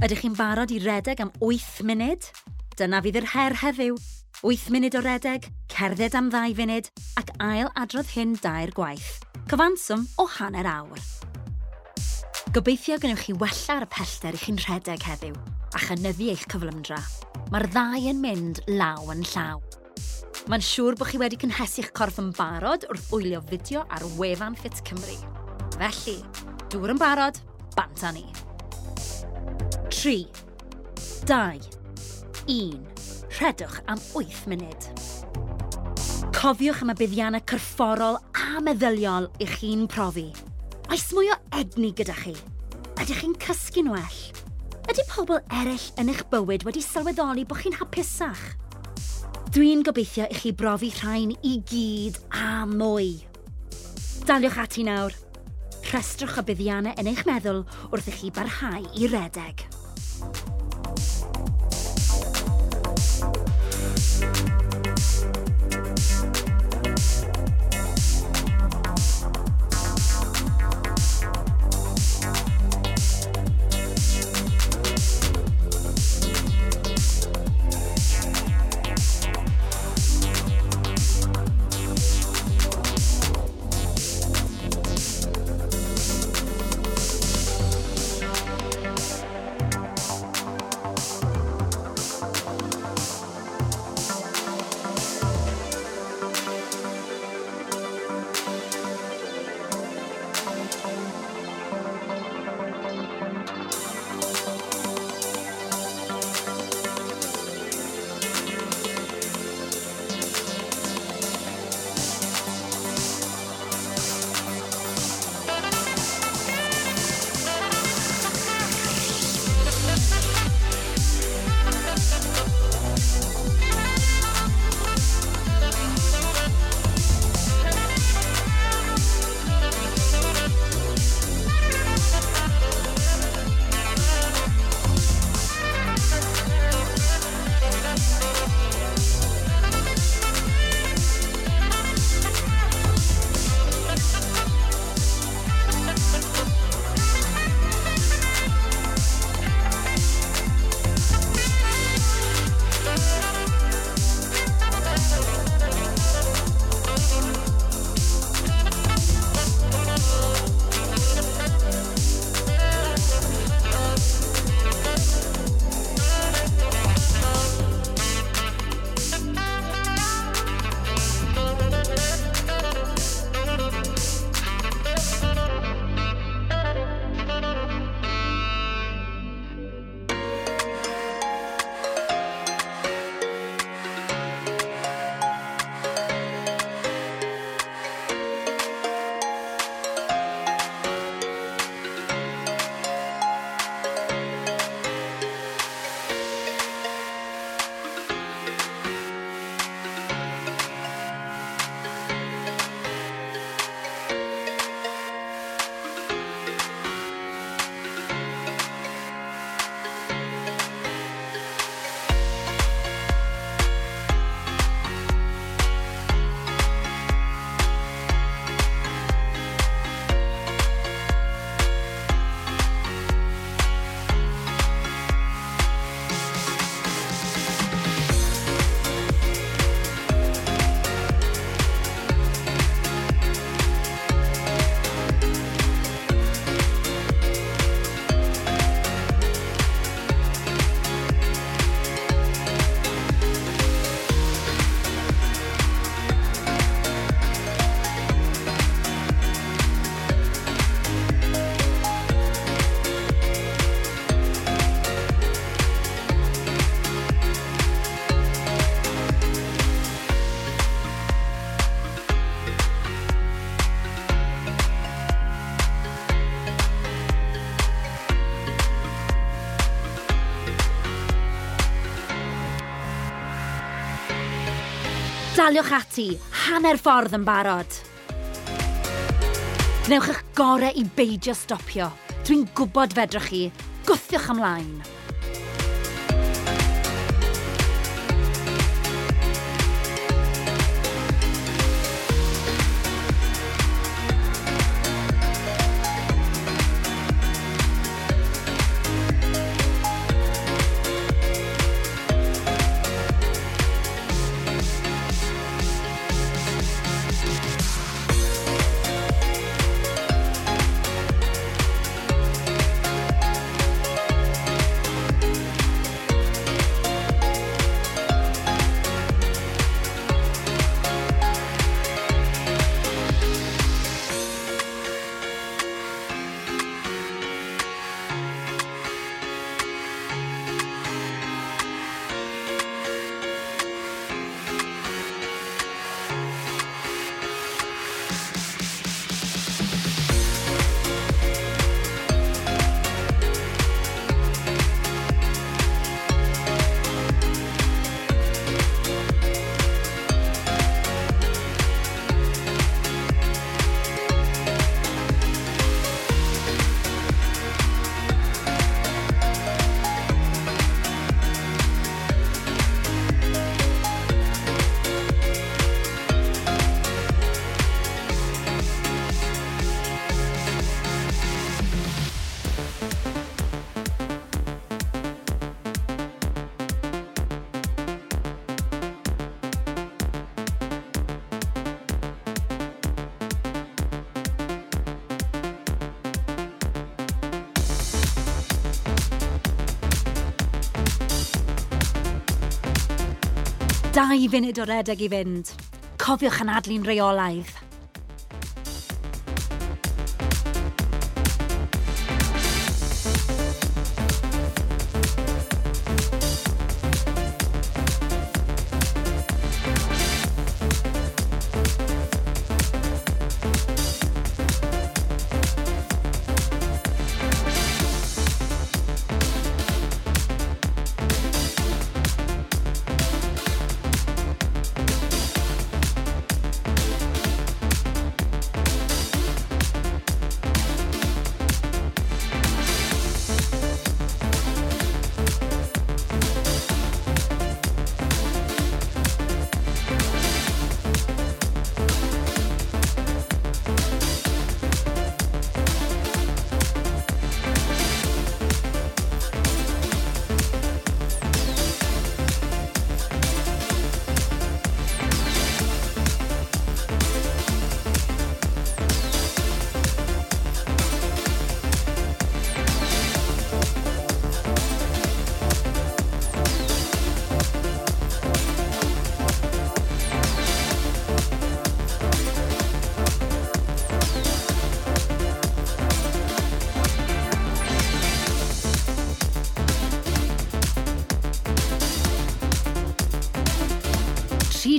Ydych chi'n barod i redeg am 8 munud? Dyna fydd yr her heddiw. 8 munud o redeg, cerdded am 2 funud ac ail adrodd hyn dair gwaith. Cyfanswm o hanner awr. Gobeithio gynnwch chi wella ar y pellter i chi'n rhedeg heddiw a chynyddu eich cyflymdra. Mae'r ddau yn mynd law yn llaw. Mae'n siŵr bod chi wedi cynhesu'ch corff yn barod wrth wylio fideo ar wefan Fit Cymru. Felly, dŵr yn barod, bant a ni! 3, 2, 1. Rhedwch am 8 munud. Cofiwch am y buddiannau cyrfforol a meddyliol i'ch chi'n profi. Oes mwy o egni gyda chi? Ydych chi'n cysgu'n well? Ydy pobl eraill yn eich bywyd wedi sylweddoli bod chi'n hapusach? Dwi'n gobeithio i chi brofi rhain i gyd a mwy. Daliwch ati nawr. Rhestrwch y buddiannau yn eich meddwl wrth i chi barhau i redeg. daliwch ati, hanner ffordd yn barod. Gnewch eich gorau i beidio stopio. Dwi'n gwybod fedrwch chi. Gwthiwch ymlaen. dau funud o redeg i fynd. Cofiwch yn adlu'n reolaidd.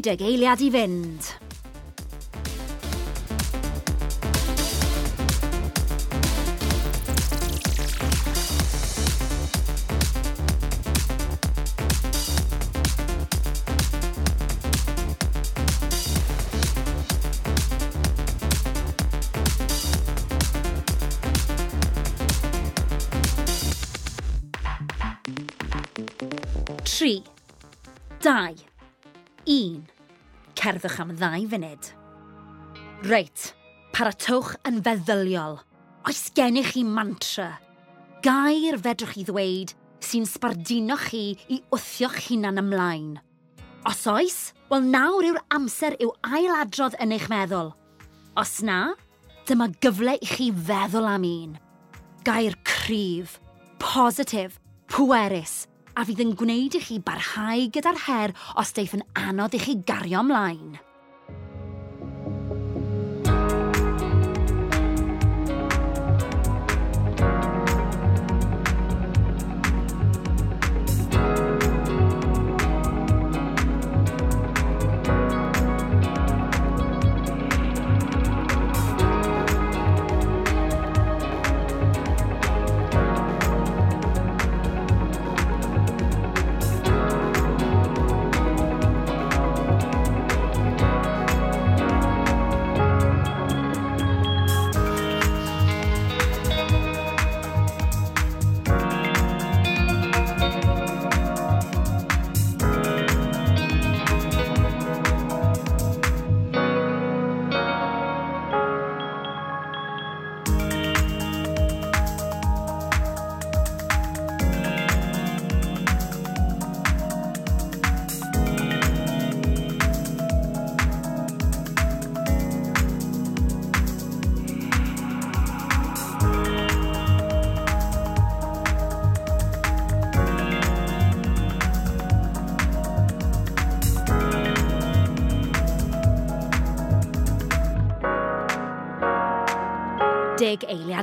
30 eiliad i fynd. cerddwch am ddau funud. Reit, paratwch yn feddyliol. Oes gennych chi mantra? Gair fedrwch chi ddweud sy'n sbardino chi i wthio'ch hunan ymlaen. Os oes, wel nawr yw'r amser i'w ailadrodd yn eich meddwl. Os na, dyma gyfle i chi feddwl am un. Gair cryf, positif, pwerus, a fydd yn gwneud i chi barhau gyda'r her os daeth yn anodd i chi gario ymlaen.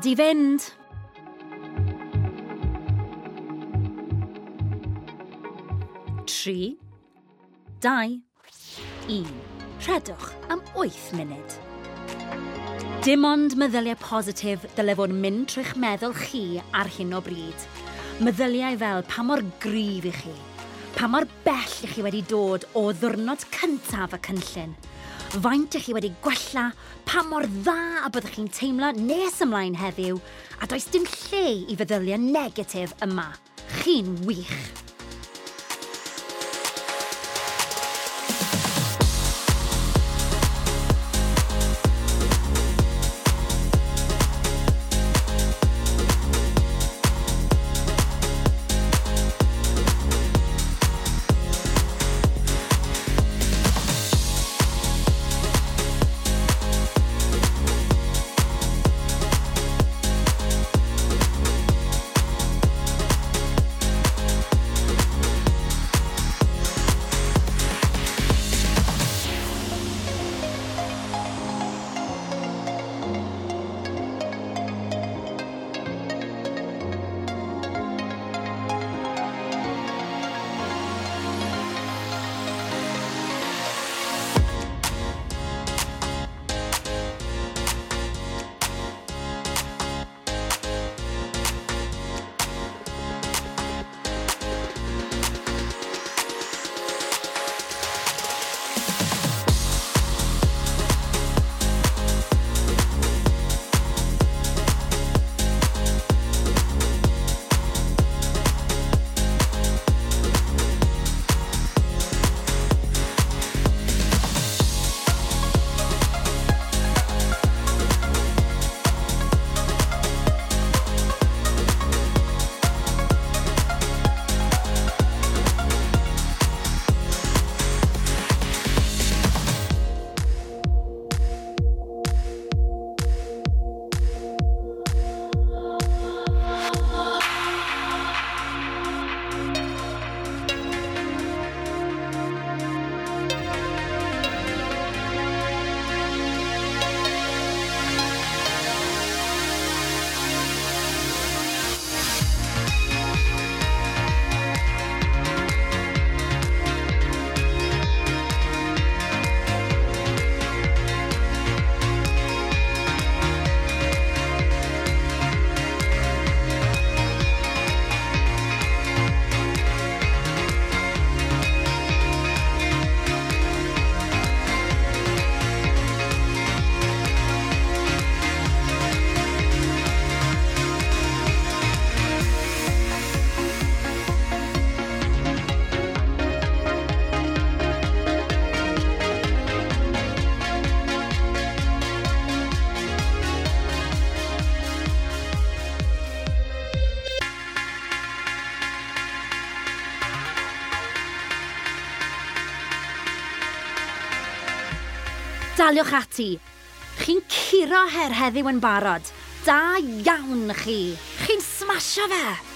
i fynd. Tri, dau, un. Rhedwch am 8 munud. Dim ond meddyliau positif dylai fod mynd trwy'ch meddwl chi ar hyn o bryd. Meddyliau fel pa mor gryf i chi, pa mor bell i chi wedi dod o ddwrnod cyntaf y cynllun, faint ych chi wedi gwella, pa mor dda a byddwch chi'n teimlo nes ymlaen heddiw, a does dim lle i feddyliau negatif yma. Chi'n wych! daliwch ati. Chi'n curo her heddiw yn barod. Da iawn chi. Chi'n smasho fe.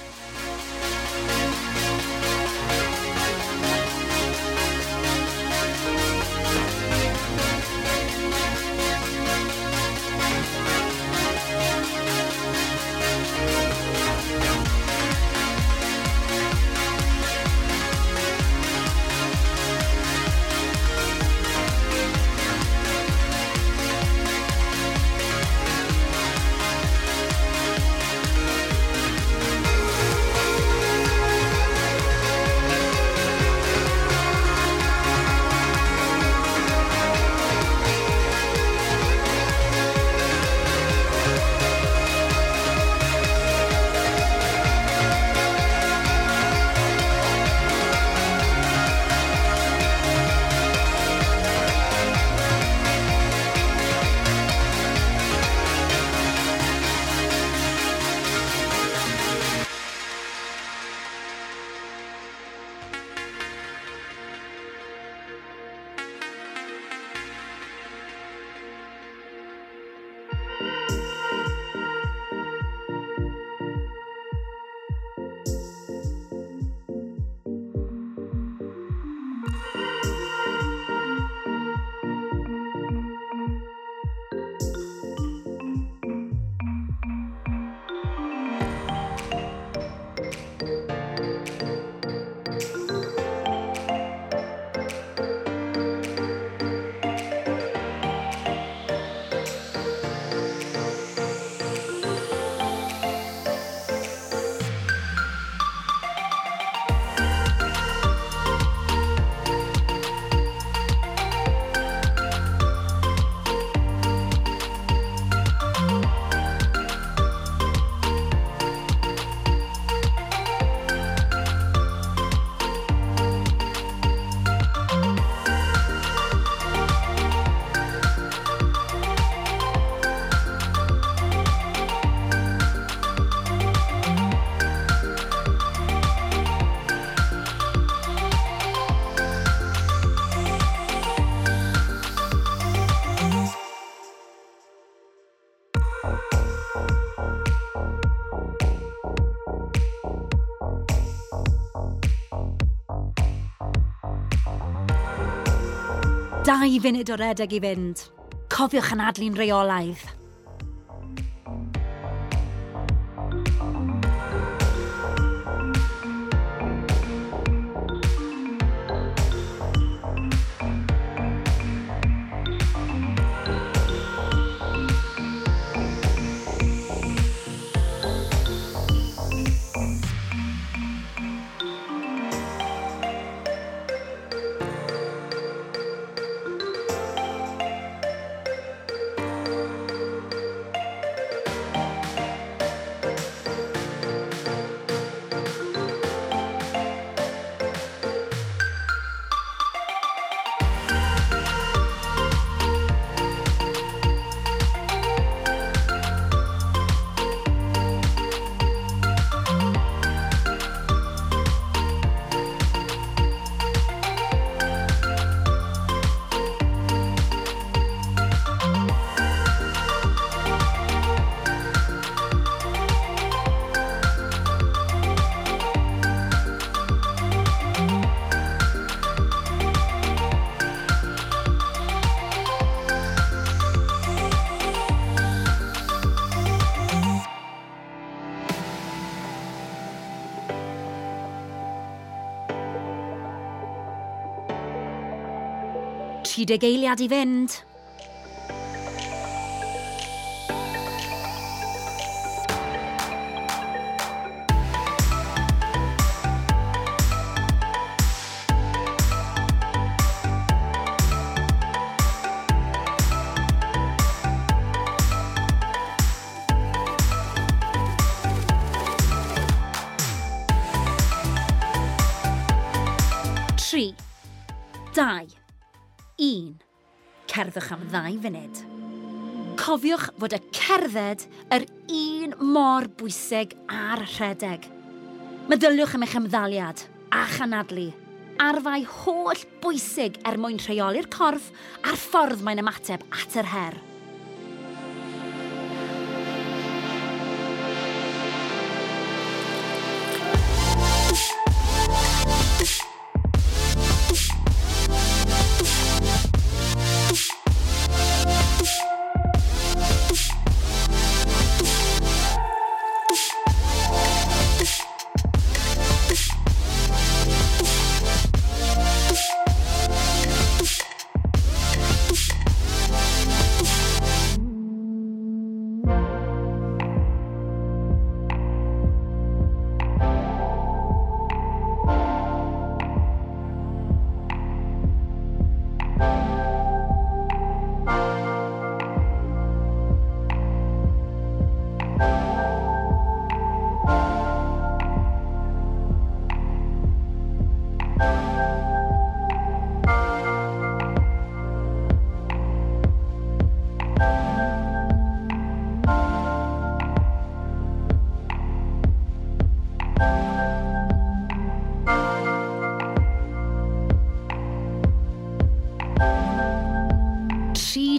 dau funud o redeg i fynd. Cofiwch yn adlu'n reolaidd. Tri deg eiliad i fynd. dau funud. Cofiwch fod y cerdded yr un mor bwysig a'r rhedeg. Meddyliwch am eich ymddaliad a chanadlu arfau holl bwysig er mwyn rheoli'r corff a'r ffordd mae'n ymateb at yr her.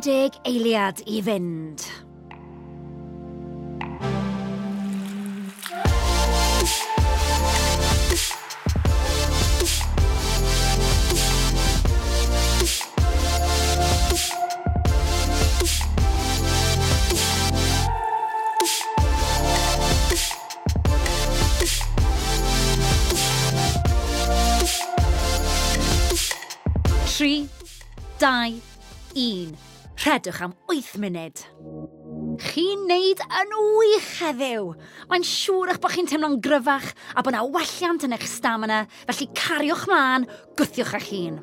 30 eiliad i fynd. tri, dau, Cedwch am 8 munud. Chi'n neud yn wych heddiw. Mae'n siŵr eich bod chi'n teimlo'n gryfach a bod yna welliant yn eich stamina, felly cariwch mlaen, gwthiwch eich hun.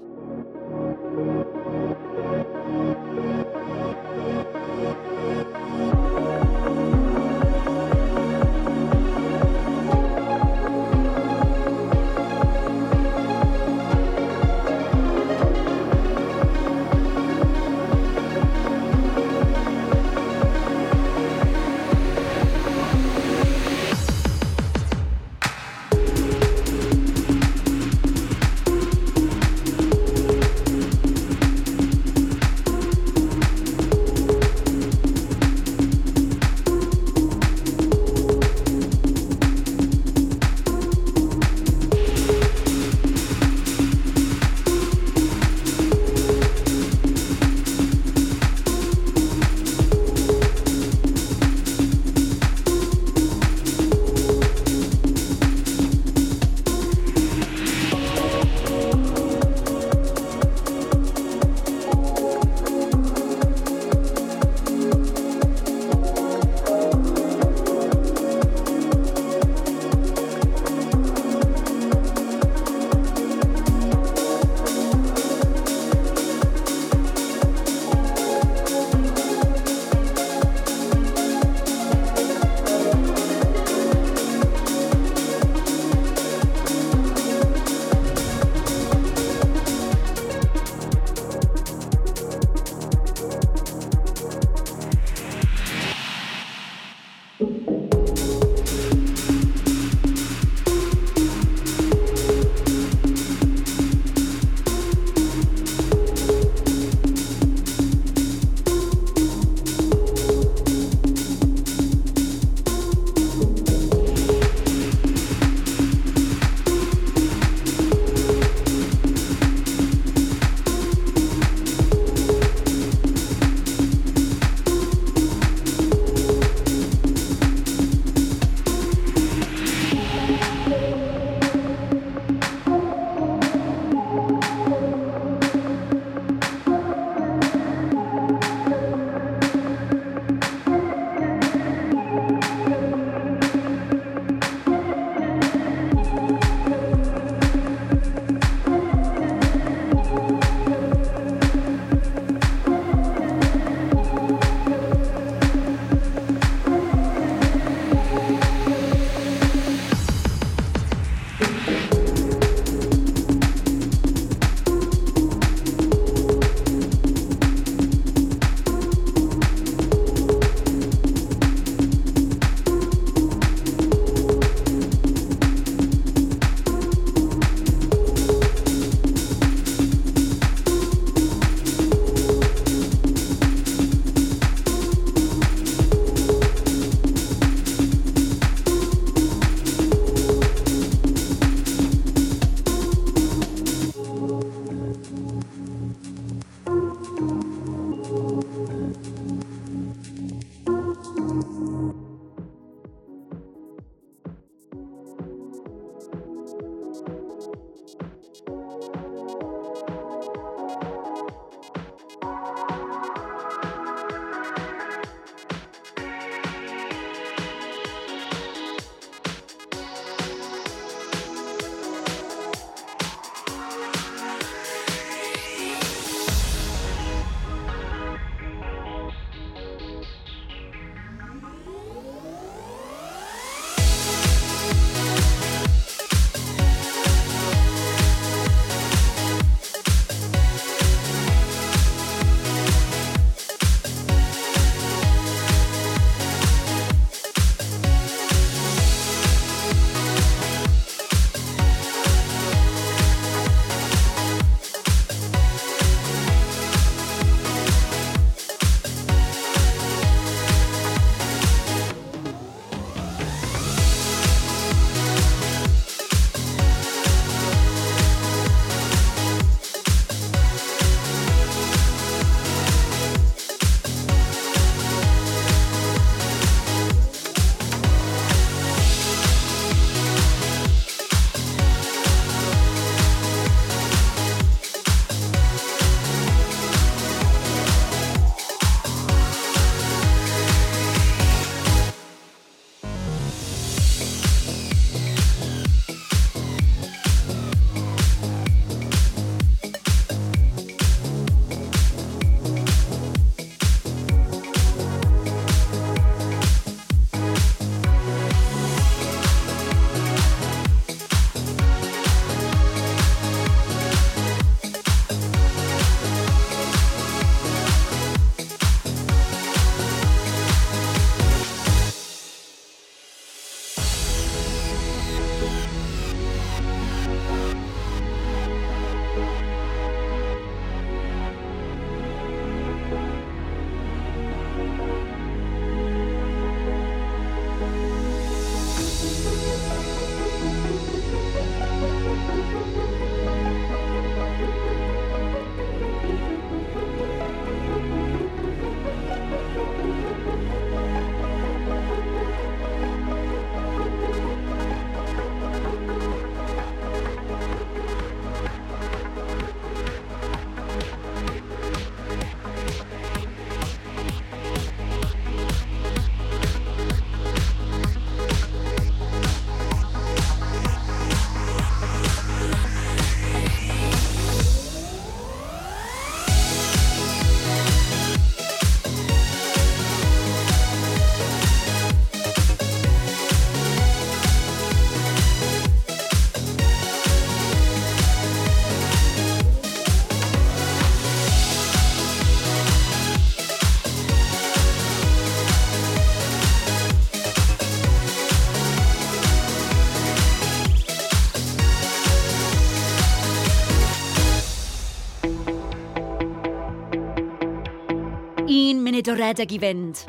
redeg i fynd.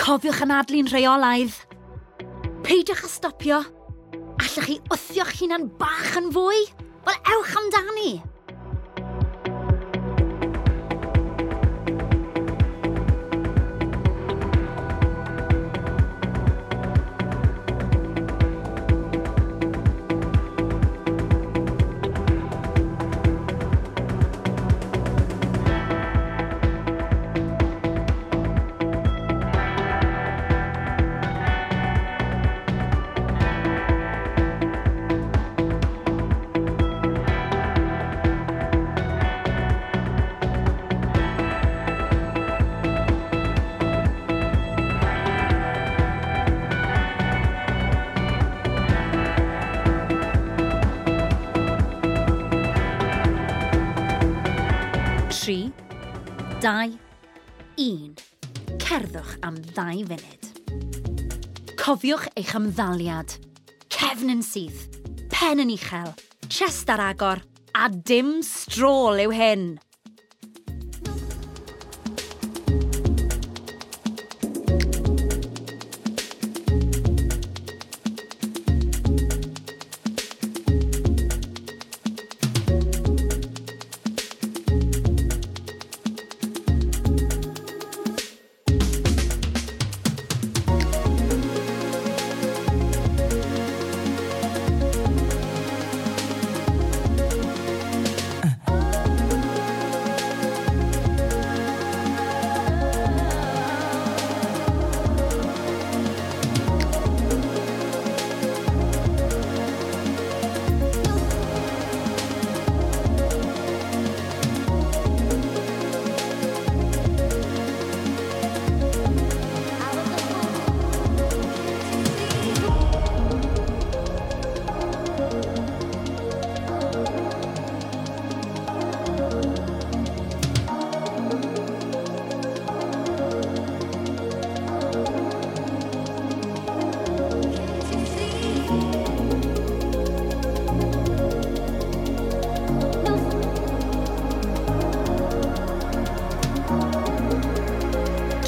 Cofiwch anadlu'n rheolaidd. Peidiwch a stopio. Allwch chi wthio'ch hunan bach yn fwy? Wel, ewch amdani! 2, 1. Cerddwch am 2 funud. Cofiwch eich ymddaliad. Cefn yn syth, pen yn uchel, chest ar agor, a dim strôl yw hyn.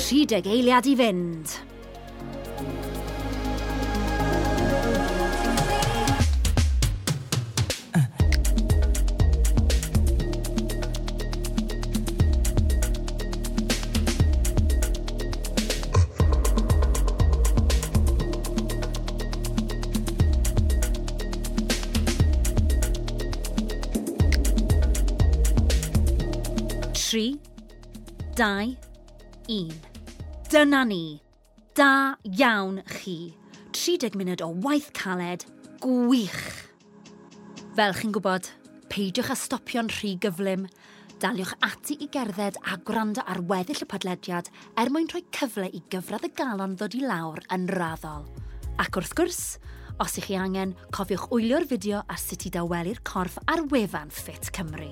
schied der Gelia die Wind. Die, in. Dyna ni. Da iawn chi. 30 munud o waith caled gwych. Fel chi'n gwybod, peidiwch â stopio'n rhy gyflym. Daliwch ati i gerdded a gwrando ar weddill y podlediad er mwyn rhoi cyfle i gyfradd y galon ddod i lawr yn raddol. Ac wrth gwrs, os ych chi angen, cofiwch wylio'r fideo ar sut i dawelu'r corff ar wefan Fit Cymru.